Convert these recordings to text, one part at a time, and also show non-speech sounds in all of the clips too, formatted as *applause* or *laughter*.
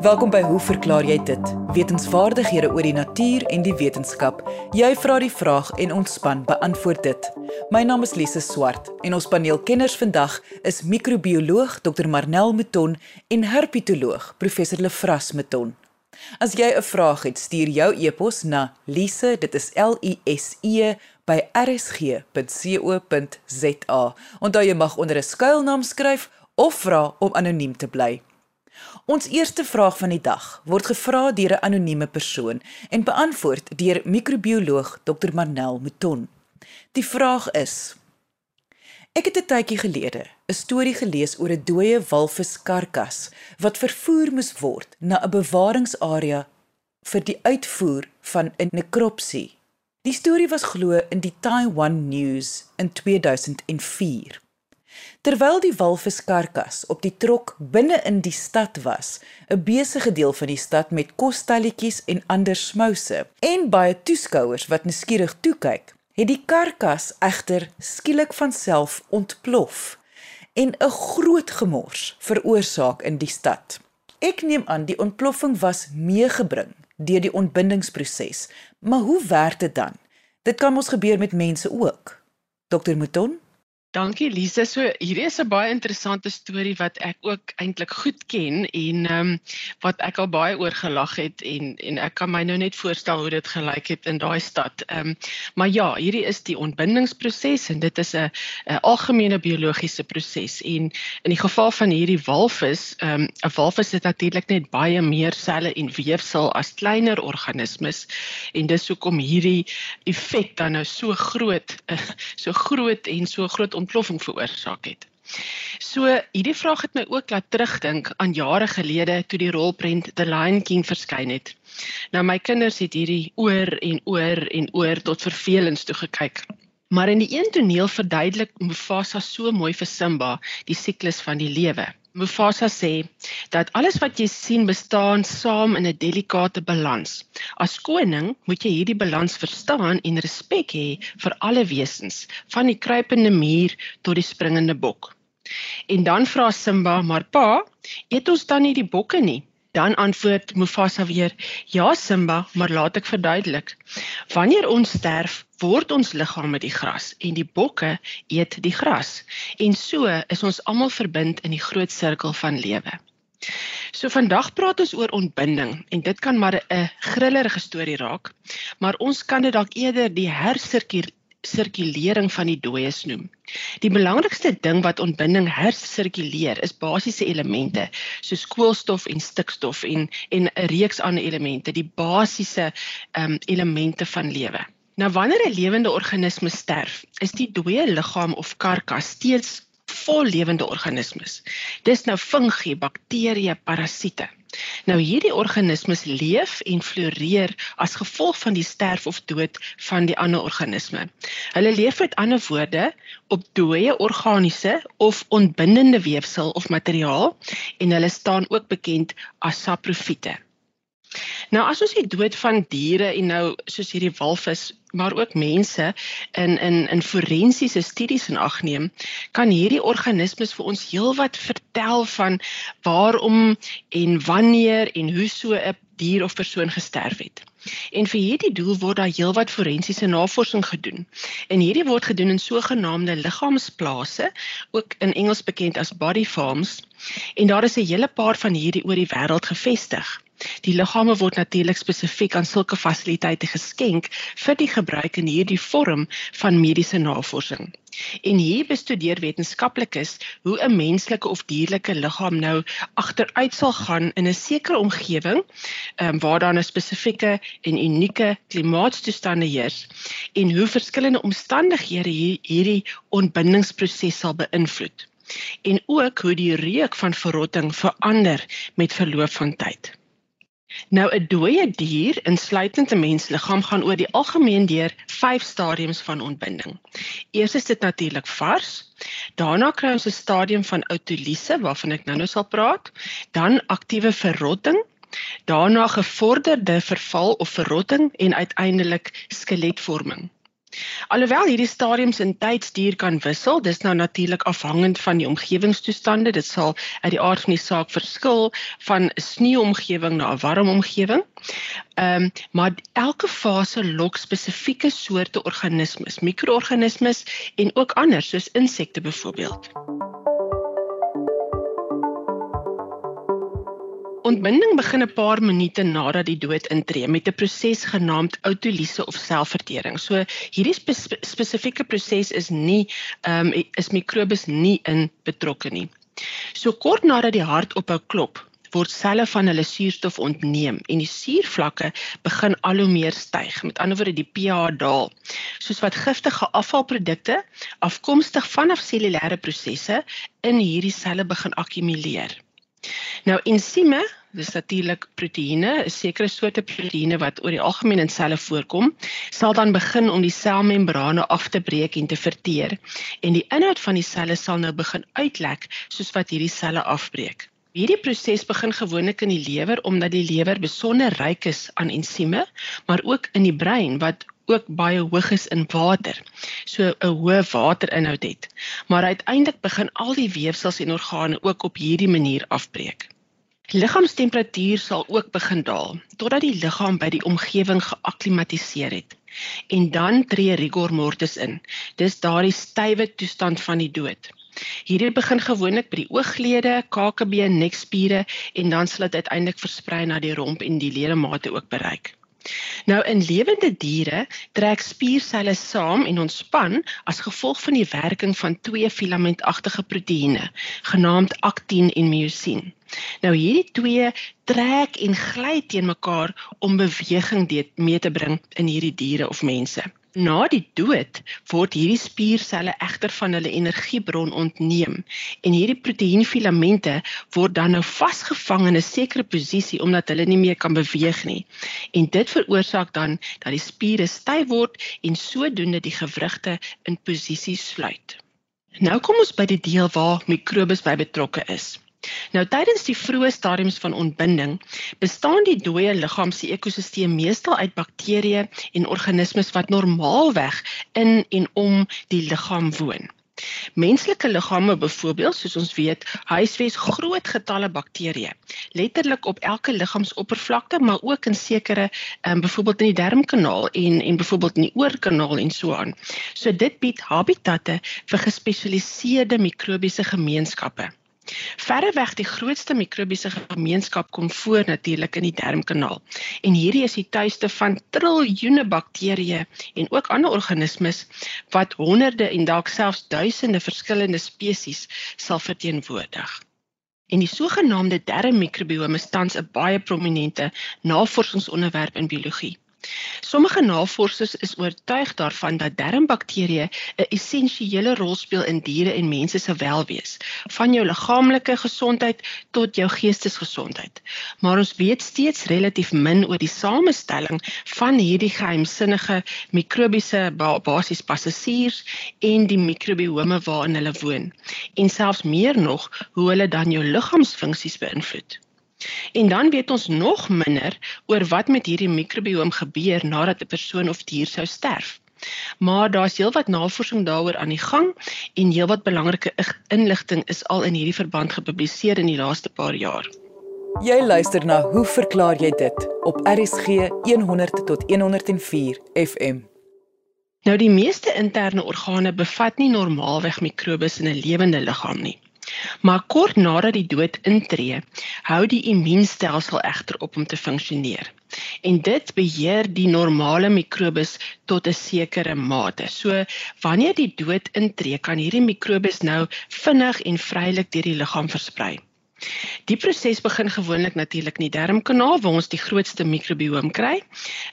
Welkom by Hoe verklaar jy dit? Wetenskapwaardighede oor die natuur en die wetenskap. Jy vra die vraag en ons span beantwoord dit. My naam is Lise Swart en ons paneelkenners vandag is microbioloog Dr Marnel Mouton en herpetoloog Professor Lefras Mouton. As jy 'n vraag het, stuur jou e-pos na lise, dit is L I S E by rsg.co.za. Onthou jy mag onder 'n skuilnaam skryf of vra om anoniem te bly. Ons eerste vraag van die dag word gevra deur 'n anonieme persoon en beantwoord deur microbioloog Dr Marnel Mouton. Die vraag is: Ek het 'n tydjie gelede 'n storie gelees oor 'n dooie walviskarkas wat vervoer moes word na 'n bewaringsarea vir die uitvoer van 'n nekropsie. Die storie was glo in die Taiwan News in 2004. Terwyl die walviskarkas op die trok binne in die stad was, 'n besige deel van die stad met kostalletjies en ander smouse en baie toeskouers wat nuuskierig toe kyk, het die karkas egter skielik van self ontplof en 'n groot gemors veroorsaak in die stad. Ek neem aan die ontploffing was meegebring deur die ontbindingsproses, maar hoe werk dit dan? Dit kan mos gebeur met mense ook. Dr Mouton Dankie Lise. So hierdie is 'n baie interessante storie wat ek ook eintlik goed ken en ehm um, wat ek al baie oor gelag het en en ek kan my nou net voorstel hoe dit gelyk het in daai stad. Ehm um, maar ja, hierdie is die ontbindingsproses en dit is 'n 'n algemene biologiese proses en in die geval van hierdie walvis, ehm um, 'n walvis het natuurlik net baie meer selle en weefsel as kleiner organismes en dis hoekom hierdie effek dan nou so groot *laughs* so groot en so groot ontploffing veroorsaak het. So, hierdie vraag het my ook laat terugdink aan jare gelede toe die rolprent The Lion King verskyn het. Nou my kinders het hierdie oor en oor en oor tot vervelings toe gekyk. Maar in die een toneel verduidelik Mufasa so mooi vir Simba die siklus van die lewe. Mufasa sê dat alles wat jy sien bestaan saam in 'n delikate balans. As koning moet jy hierdie balans verstaan en respek hê vir alle wesens, van die kruipende muur tot die springende bok. En dan vra Simba: "Maar pa, eet ons dan nie die bokke nie?" Dan antwoord Mufasa weer: "Ja Simba, maar laat ek verduidelik. Wanneer ons sterf, word ons liggame die gras en die bokke eet die gras. En so is ons almal verbind in die groot sirkel van lewe." So vandag praat ons oor ontbinding en dit kan maar 'n grillerige storie raak, maar ons kan dit dalk eerder die hersirkulasie sirkulering van die dooies noem. Die belangrikste ding wat ontbinding hersirkuleer is basiese elemente soos koolstof en stikstof en en 'n reeks ander elemente, die basiese um, elemente van lewe. Nou wanneer 'n lewende organisme sterf, is die dooie liggaam of karkas steeds vol lewende organismes. Dis nou fungi, bakterieë, parasiete. Nou hierdie organismes leef en floreer as gevolg van die sterf of dood van die ander organisme. Hulle leef met ander woorde op dooie organiese of ontbindende weefsel of materiaal en hulle staan ook bekend as saprofiete. Nou as ons die dood van diere en nou soos hierdie walvis maar ook mense in in in forensiese studies in ag neem, kan hierdie organismes vir ons heelwat vertel van waarom en wanneer en hoe so 'n dier of persoon gesterf het. En vir hierdie doel word daar heelwat forensiese navorsing gedoen. En hierdie word gedoen in sogenaamde liggaamsplase, ook in Engels bekend as body farms, en daar is 'n hele paar van hierdie oor die wêreld gevestig. Die liggame word natuurlik spesifiek aan sulke fasiliteite geskenk vir die gebruik in hierdie vorm van mediese navorsing. En hier bestudeer wetenskaplikes hoe 'n menslike of dierlike liggaam nou agteruit sal gaan in 'n sekere omgewing, ehm um, waar daar 'n spesifieke en unieke klimaatstoestande heers en hoe verskillende omstandighede hierdie ontbindingsproses sal beïnvloed en ook hoe die reuk van verrotting verander met verloop van tyd. Nou 'n dooie dier, insluitend 'n mensliggaam, gaan oor die algemeen deur 5 stadiums van ontbinding. Eers is dit natuurlik vars. Daarna kry ons 'n stadium van autolise waarvan ek nou-nou sal praat, dan aktiewe verrotting, daarna gevorderde verval of verrotting en uiteindelik skeletvorming. Alhoewel hierdie stadiums in tydsduur kan wissel, dis nou natuurlik afhangend van die omgewingstoestande. Dit sal uit die aard van die saak verskil van 'n sneeuomgewing na 'n warm omgewing. Ehm um, maar elke fase lok spesifieke soorte organismes, mikroorganismes en ook ander soos insekte byvoorbeeld. Ontbinding begin 'n paar minute nadat die dood intree met 'n proses genaamd autolise of selfvertering. So hierdie spe spesifieke proses is nie ehm um, is mikrobes nie in betrokke nie. So kort nadat die hart ophou klop, word selle van hulle suurstof ontneem en die suurvlakke begin al hoe meer styg. Met ander woorde die pH daal. Soos wat giftige afvalprodukte afkomstig vanaf cellulêre prosesse in hierdie selle begin akkumuleer. Nou ensieme dis natuurlik proteïene, 'n sekere soorte proteïene wat oor die algemeen in selle voorkom, sal dan begin om die selmembrane af te breek en te verteer. En die inhoud van die selle sal nou begin uitlek soos wat hierdie selle afbreek. Hierdie proses begin gewoonlik in die lewer omdat die lewer besonder ryk is aan ensieme, maar ook in die brein wat ook baie hoog is in water. So 'n hoë waterinhoud het. Maar uiteindelik begin al die weefsels en organe ook op hierdie manier afbreek. Liggaamstemperatuur sal ook begin daal totdat die liggaam by die omgewing geakklimatiseer het. En dan tree rigor mortis in. Dis daardie stywe toestand van die dood. Hierdie begin gewoonlik by die ooglede, kakebeen, nekspiere en dan sal dit uiteindelik versprei na die romp en die ledemate ook bereik. Nou in lewende diere trek spierselle saam en ontspan as gevolg van die werking van twee filamentagtige proteïene genaamd aktien en miosien. Nou hierdie twee trek en gly teen mekaar om beweging mee te bring in hierdie diere of mense. Na die dood word hierdie spierselle egter van hulle energiebron ontneem en hierdie proteïenfilamente word dan nou vasgevang in 'n sekere posisie omdat hulle nie meer kan beweeg nie. En dit veroorsaak dan dat die spiere styf word en sodoende die gewrigte in posisie sluit. Nou kom ons by die deel waar mikrobes by betrokke is. Nou tydens die vroeë stadiums van ontbinding bestaan die dooie liggaam se ekosisteem meestal uit bakterieë en organismes wat normaalweg in en om die liggaam woon. Menslike liggame byvoorbeeld, soos ons weet, huisves groot getalle bakterieë, letterlik op elke liggaamsoppervlakte, maar ook in sekere um, byvoorbeeld in die darmkanaal en en byvoorbeeld in die oorkanaal en so aan. So dit bied habitatte vir gespesialiseerde mikrobiese gemeenskappe. Verreweg die grootste mikrobiese gemeenskap kom voor natuurlik in die darmkanaal. En hierdie is die tuiste van triljoene bakterieë en ook ander organismes wat honderde en dalk selfs duisende verskillende spesies sal verteenwoordig. En die sogenaamde darmmikrobiome is tans 'n baie prominente navorsingsonderwerp in biologie. Sommige navorsers is oortuig daarvan dat darmbakterieë 'n essensiële rol speel in diere en mense se welwees, van jou liggaamlike gesondheid tot jou geestesgesondheid. Maar ons weet steeds relatief min oor die samestelling van hierdie geheimsinnige mikrobiese basies passasiers en die mikrobiome waarin hulle woon. En selfs meer nog, hoe hulle dan jou liggaamsfunksies beïnvloed. En dan weet ons nog minder oor wat met hierdie mikrobiom gebeur nadat 'n persoon of dier sou sterf. Maar daar's heelwat navorsing daaroor aan die gang en heelwat belangrike inligting is al in hierdie verband gepubliseer in die laaste paar jaar. Jy luister na Hoe verklaar jy dit op RSG 100 tot 104 FM. Nou die meeste interne organe bevat nie normaalweg mikrobes in 'n lewende liggaam nie. Maar kort nadat die dood intree, hou die immuunstelsel egter op om te funksioneer. En dit beheer die normale mikrobes tot 'n sekere mate. So wanneer die dood intree, kan hierdie mikrobes nou vinnig en vrylik deur die liggaam versprei. Die proses begin gewoonlik natuurlik in die darmkanaal waar ons die grootste mikrobiom kry.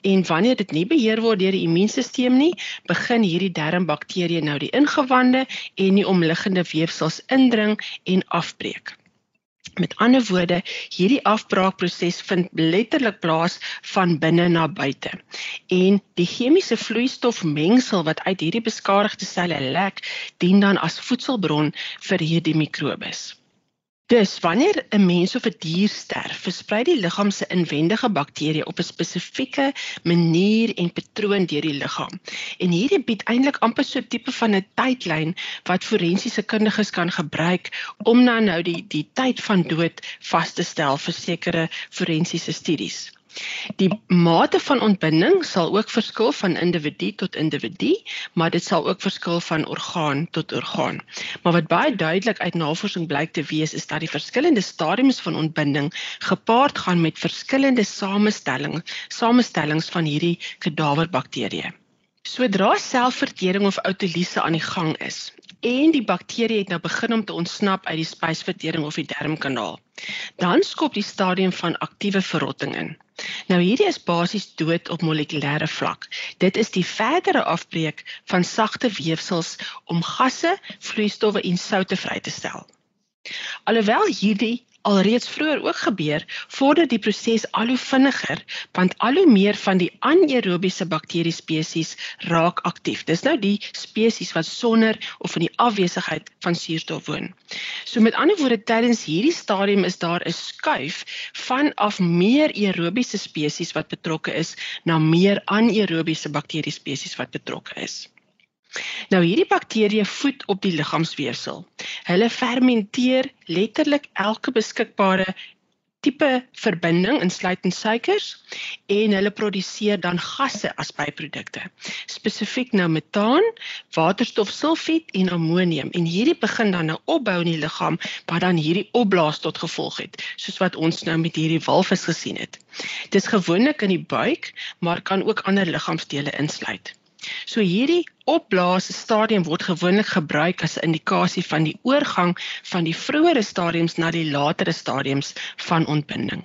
En wanneer dit nie beheer word deur die immuunstelsel nie, begin hierdie darmbakterieë nou die ingewande en die omliggende weefsels indring en afbreek. Met ander woorde, hierdie afbraakproses vind letterlik plaas van binne na buite. En die chemiese vloeistofmengsel wat uit hierdie beskadigde selle lek, dien dan as voedselbron vir hierdie mikrobes. Dus wanneer 'n mens of 'n die dier sterf, versprei die liggaam se inwendige bakterieë op 'n spesifieke manier en patroon deur die liggaam. En hierdie bied eintlik amper so 'n tipe van 'n tydlyn wat forensiese kundiges kan gebruik om nou nou die die tyd van dood vas te stel vir sekere forensiese studies. Die mate van ontbinding sal ook verskil van individu tot individu, maar dit sal ook verskil van orgaan tot orgaan. Maar wat baie duidelik uit navorsing blyk te wees is dat die verskillende stadiums van ontbinding gepaard gaan met verskillende samestellings, samestellings van hierdie kadaverbakterieë. Sodra selfvertering of autolise aan die gang is en die bakterie het nou begin om te ontsnap uit die spysvertering of die darmkanaal, dan skop die stadium van aktiewe verrotting in. Nou hierdie is basies dood op molekulêre vlak. Dit is die verdere afbreek van sagte weefsels om gasse, vloeistowwe en soutte vry te stel. Alhoewel hierdie alreeds vroeër ook gebeur, vorder die proses al hoe vinniger want al hoe meer van die anaerobiese bakteriespesies raak aktief. Dis nou die spesies wat sonder of in die afwesigheid van suurstof woon. So met ander woorde tydens hierdie stadium is daar 'n skuif van af meer aerobiese spesies wat betrokke is na meer anaerobiese bakteriespesies wat betrokke is. Nou hierdie bakterieë voed op die liggaamsweefsel. Hulle fermenteer letterlik elke beskikbare tipe verbinding insluitend suikers en hulle produseer dan gasse as byprodukte. Spesifiek nou metaan, waterstofsulfied en ammonium en hierdie begin dan nou opbou in die liggaam wat dan hierdie opblaas tot gevolg het, soos wat ons nou met hierdie walvis gesien het. Dit is gewoonlik in die buik, maar kan ook ander liggaamsdele insluit. So hierdie opblaas stadium word gewoonlik gebruik as 'n indikasie van die oorgang van die vroeëre stadiums na die latere stadiums van ontbinding.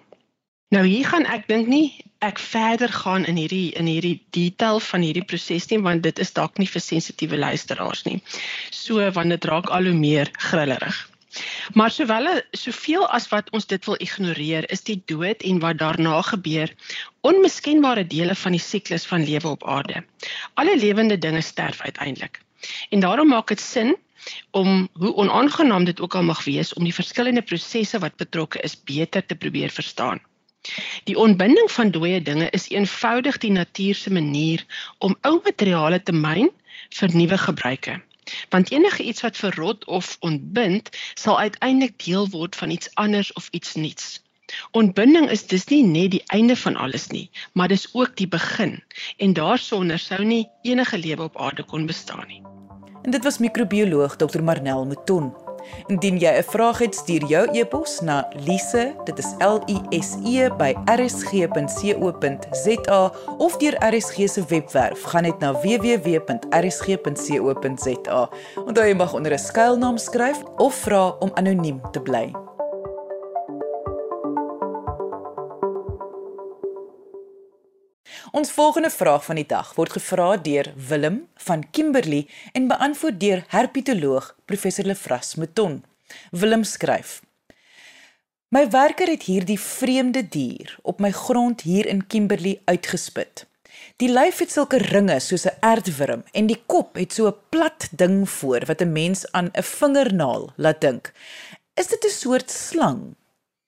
Nou hier gaan ek dink nie ek verder gaan in hierdie in hierdie detail van hierdie proses nie want dit is dalk nie vir sensitiewe luisteraars nie. So want dit raak al hoe meer grillerig. Maar sowel soveel as wat ons dit wil ignoreer, is die dood en wat daarna gebeur onmiskenbare dele van die siklus van lewe op aarde. Alle lewende dinge sterf uiteindelik. En daarom maak dit sin om hoe onaangenaam dit ook al mag wees om die verskillende prosesse wat betrokke is beter te probeer verstaan. Die ontbinding van dooie dinge is eenvoudig die natuur se manier om ou materiale te myn vir nuwe gebruike. Want enige iets wat verrot of ontbind, sal uiteindelik deel word van iets anders of iets nuuts. Ontbinding is dus nie net die einde van alles nie, maar dis ook die begin en daarsonder sou nie enige lewe op aarde kon bestaan nie. En dit was microbioloog Dr Marnel Mouton. Indien jy 'n vraag het, stuur jou e-pos na lise, dit is L I S E by rsg.co.za of deur RSG se webwerf. Gaan net na www.rsg.co.za. Onthou jy mag onder 'n skuilnaam skryf of vra om anoniem te bly. Ons volgende vraag van die dag word gevra deur Willem van Kimberley en beantwoord deur herpetoloog professor Lefras Mouton. Willem skryf: My werker het hierdie vreemde dier op my grond hier in Kimberley uitgespit. Die lyf het sulke ringe soos 'n aardwurm en die kop het so 'n plat ding voor wat 'n mens aan 'n vingernaal laat dink. Is dit 'n soort slang?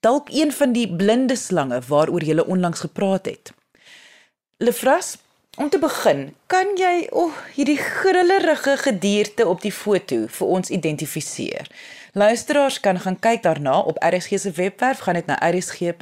Dalk een van die blinde slange waaroor jy onlangs gepraat het. Lefras, om te begin, kan jy o, oh, hierdie grillerige gedierte op die foto vir ons identifiseer? Luisteraars kan gaan kyk daarna op RSG se webwerf, gaan net na rsg.co.za.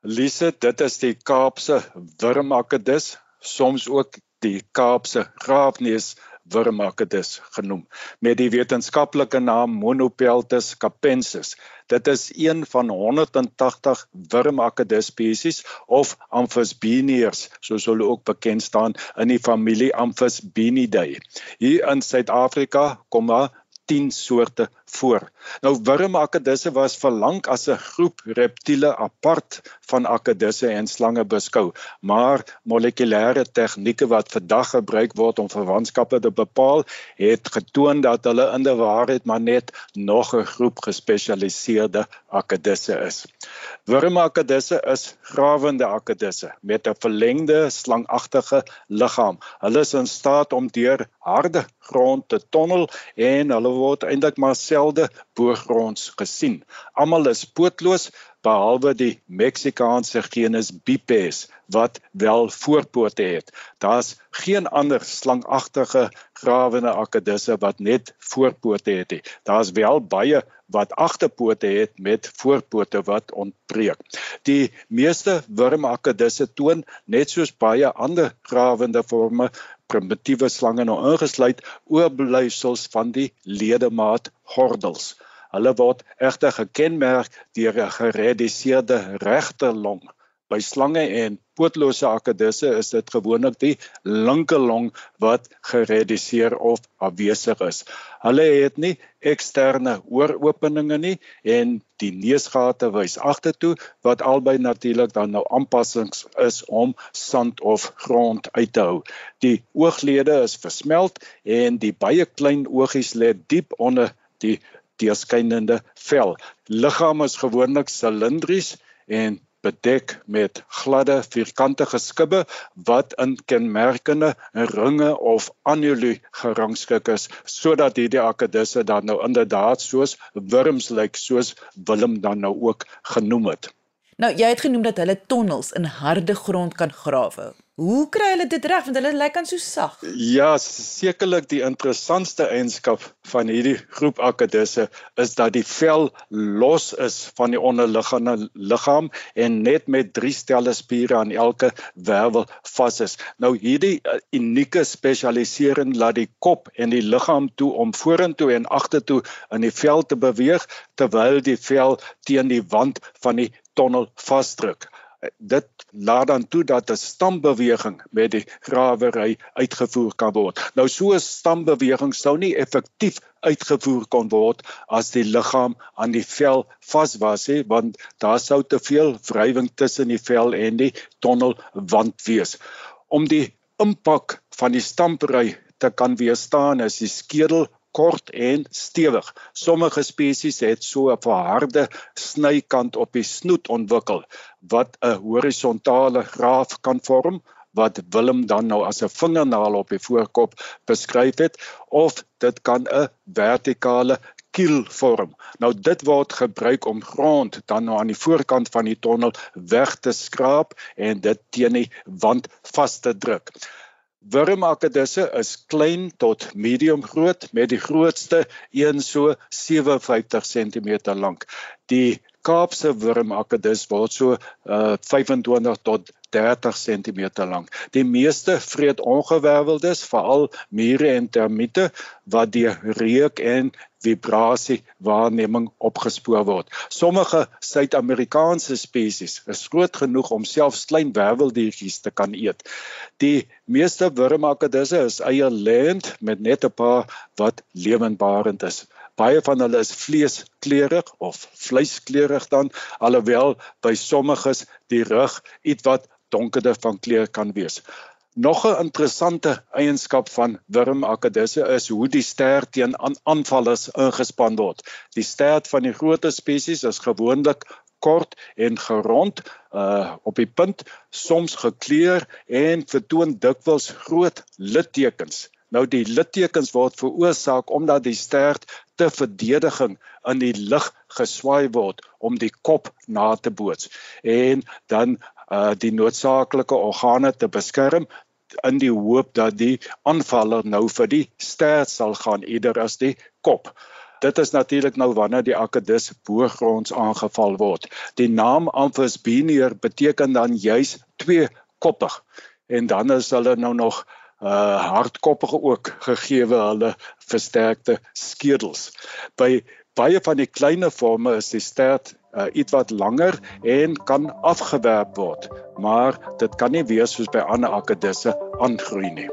Lise, dit is die Kaapse wurmakedus, soms ook die Kaapse graafneus wurmakedus genoem, met die wetenskaplike naam Monopeltis capensis. Dit is een van 180 wurmakkedus spesies of Amphisbaeniers, soos hulle ook bekend staan in die familie Amphisbaenidae. Hier in Suid-Afrika kom maar 10 soorte voor. Nou wurmakkedisse was vir lank as 'n groep reptiele apart van akkedisse en slange beskou, maar molekulêre tegnieke wat vandag gebruik word om verwantskappe te bepaal, het getoon dat hulle in die waarheid maar net nog 'n groep gespesialiseerde akkedisse is. Wurmakkedisse is grawende akkedisse met 'n verlengde slangagtige liggaam. Hulle is in staat om deur harde grond te tonnel en hulle word eintlik maar self dieselfde boogronds gesien. Almal is pootloos behalwe die Meksikaanse genus Bipes wat wel voorpote het. Daar's geen ander slangagtige grawende akedisse wat net voorpote het nie. Daar's wel baie wat agterpote het met voorpote wat ontbreek. Die meeste wurmakedisse toon net soos baie ander grawende forme primitiewe slange nou ingesluit oorblyfsels van die ledemaat gordels. Hulle word egter gekenmerk deur 'n gereduseerde regterlong. By slange en pootlose akedisse is dit gewoonlik die linkerlong wat gereduseer of afwesig is. Hulle het nie eksterne ooropeninge nie en die neusgate wys agtertoe wat albei natuurlik dan nou aanpassings is om sand of grond uit te hou. Die ooglede is versmelt en die baie klein oogies lê diep onder die deurskynende vel. Liggaam is gewoonlik silindries en bedek met gladde vierkante geskibbe wat in kenmerkende ringe of annuli gerangskik is sodat hierdie akedisse dan nou inderdaad soos wurms lyk soos Willem dan nou ook genoem het. Nou jy het genoem dat hulle tonnels in harde grond kan grawe. Hoe kry hulle dit reg want hulle lyk aan so sag? Ja, sekerlik die interessantste eienskap van hierdie groep akedisse is dat die vel los is van die onderliggende liggaam en net met drie stelle spiere aan elke wervel vas is. Nou hierdie uh, unieke spesialisering laat die kop en die liggaam toe om vorentoe en agtertoe in die vel te beweeg terwyl die vel teen die wand van die tonnel vasdruk dit laat dan toe dat 'n stambeweging met die grawery uitgevoer kan word. Nou so 'n stambeweging sou nie effektief uitgevoer kon word as die liggaam aan die vel vas was hè, want daar sou te veel wrywing tussen die vel en die tonnelwand wees. Om die impak van die stampery te kan weerstaan is die skedel kort en stewig. Sommige spesies het so 'n verharde snykant op die snoet ontwikkel wat 'n horisontale graaf kan vorm wat Willem dan nou as 'n vingernaal op die voorkop beskryf het of dit kan 'n vertikale kiel vorm. Nou dit word gebruik om grond dan nou aan die voorkant van die tonnel weg te skraap en dit teen die wand vas te druk. Wurmakedisse is klein tot medium groot met die grootste een so 57 cm lank. Die Kaapse wurmakedis word so uh, 25 tot 30 cm lank. Die meeste vreet ongewerveldes, veral mure en termiete wat deur reuk en vibrasie waarneming opgespoor word. Sommige Suid-Amerikaanse spesies is groot genoeg om selfs klein werveldiertjies te kan eet. Die meeste wurmakedisse is eierlêend met net 'n paar wat lewendbarend is. Baie van hulle is vleeskleurig of vleiskleurig dan alhoewel by sommiges die rug ietwat donkerder van kleur kan wees. Nog 'n interessante eienskap van wurmakedisse is hoe die stert teen aanvallers ingespan word. Die stert van die groter spesies is gewoonlik kort en gerond uh op die punt, soms gekleur en vertoon dikwels groot littekens. Nou die littekens word veroorsaak omdat die stert te verdediging in die lug geswaai word om die kop na te boots en dan uh die noodsaaklike organe te beskerm in die hoop dat die aanvaller nou vir die stert sal gaan eerder as die kop. Dit is natuurlik nou wanneer die akedus boogronds aangeval word. Die naam Amphis binier beteken dan juis twee koppig en dan is hulle nou nog uh hardkoppige ook gegee hulle versterkte skedels. By baie van die kleiner forme is die stert uh, ietwat langer en kan afgewerp word, maar dit kan nie wees soos by ander akedisse aangroei nie.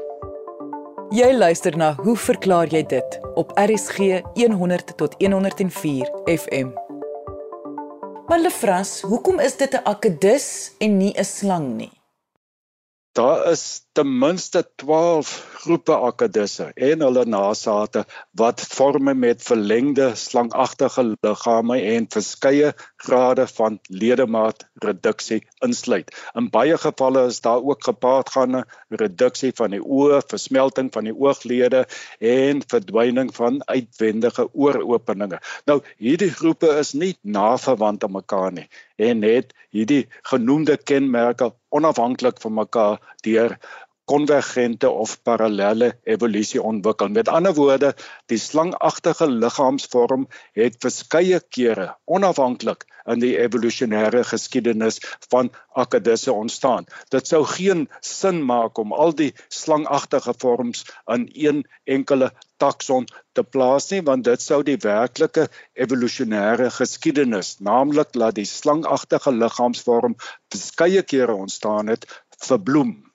Jy luister na Hoe verklaar jy dit op RSG 100 tot 104 FM. Maar Lefras, hoekom is dit 'n akedus en nie 'n slang nie? Daar is ten minste 12 groepe akkedisse en hulle nasate wat vorme met verlengde slangagtige liggame en verskeie grade van ledemaatreduksie insluit. In baie gevalle is daar ook gepaardgaande reduksie van die oë, versmelting van die ooglede en verdwyning van uitwendige ooropeninge. Nou, hierdie groepe is nie naverwant aan mekaar nie en het hierdie genoemde kenmerke onafhanklik van mekaar deur konvergente of parallelle evolusie ontwikkel. Met ander woorde, die slangagtige liggaamsvorm het verskeie kere onafhanklik in die evolusionêre geskiedenis van akedisse ontstaan. Dit sou geen sin maak om al die slangagtige vorms in een enkele takson te plaas nie want dit sou die werklike evolusionêre geskiedenis, naamlik dat die slangagtige liggaamsvorm verskeie kere ontstaan het, verbloem.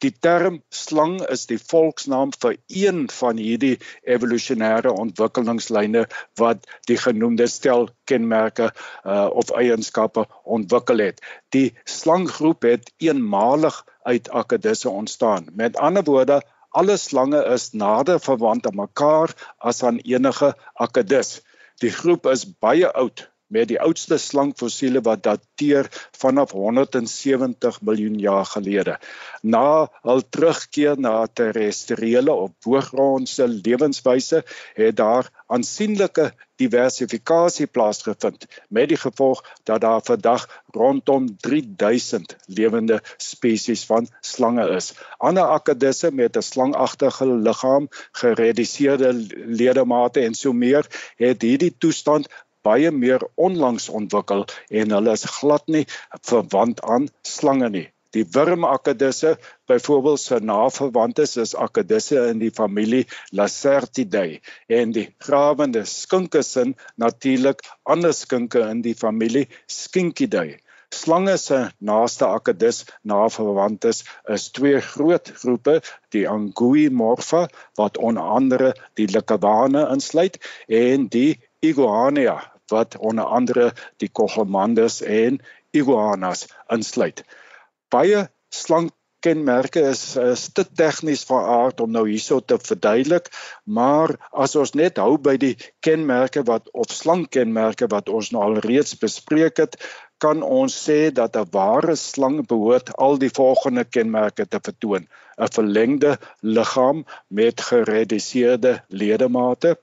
Die term slang is die volksnaam vir een van hierdie evolusionêre ontwikkelingslyne wat die genoemde stel kenmerke uh, of eienskappe ontwikkel het. Die slanggroep het eenmalig uit akedisse ontstaan. Met ander woorde, alle slange is nader verwant aan mekaar as aan enige akedis. Die groep is baie oud met die oudste slangfossiele wat dateer vanaf 170 miljoen jaar gelede. Na hul terugkeer na terrestriële of boogrondse lewenswyse het daar aansienlike diversifikasie plaasgevind met die gevolg dat daar vandag rondom 3000 lewende spesies van slange is. Ander akedisse met 'n slangagtige liggaam, gereduseerde ledemate en so meer het hierdie toestand baie meer onlangs ontwikkel en hulle is glad nie verwant aan slange nie. Die wurmakedisse, byvoorbeeld se naverwantes is akedisse in die familie Lacertidae en die grawende skinkesin natuurlik ander skinke in die familie Skinkidae. Slange se naaste akedis naverwantes is twee groot groepe, die Anguimorpha wat onder andere die Lycawane insluit en die Iguania wat onder andere die Cogolmandas en iguanas insluit. Baie slankkenmerke is, is te tegnies van aard om nou hierso te verduidelik, maar as ons net hou by die kenmerke wat of slankkenmerke wat ons nou al reeds bespreek het, kan ons sê dat 'n ware slang behoort al die volgende kenmerke te vertoon: 'n verlengde liggaam met gereduseerde ledemate,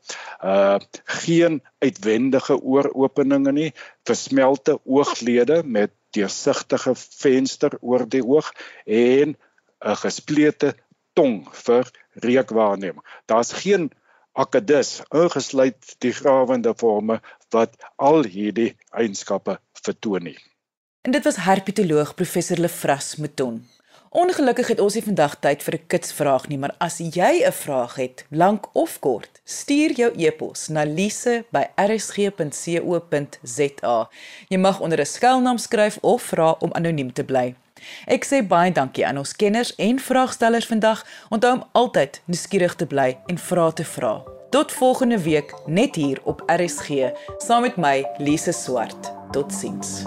uh geen uitwendige ooropeninge nie, versmelte ooglede met deursigtige venster oor die oog en 'n gesplete tong vir reukwaarneming. Daar's geen akedus ingesluit die grawende forme wat al hierdie eienskappe vertoon nie. En dit was herpetoloog professor Lefras Mouton. Ongelukkig het ons nie vandag tyd vir 'n kitsvraag nie, maar as jy 'n vraag het, lank of kort, stuur jou e-pos na lise@rsg.co.za. Jy mag onder 'n skuilnaam skryf of vra om anoniem te bly. Ek sê baie dankie aan ons kenners en vraagstellers vandag. Onthou om altyd nuuskierig te bly en vra te vra. Tot volgende week net hier op RSG saam met my Lise Swart. Totsiens.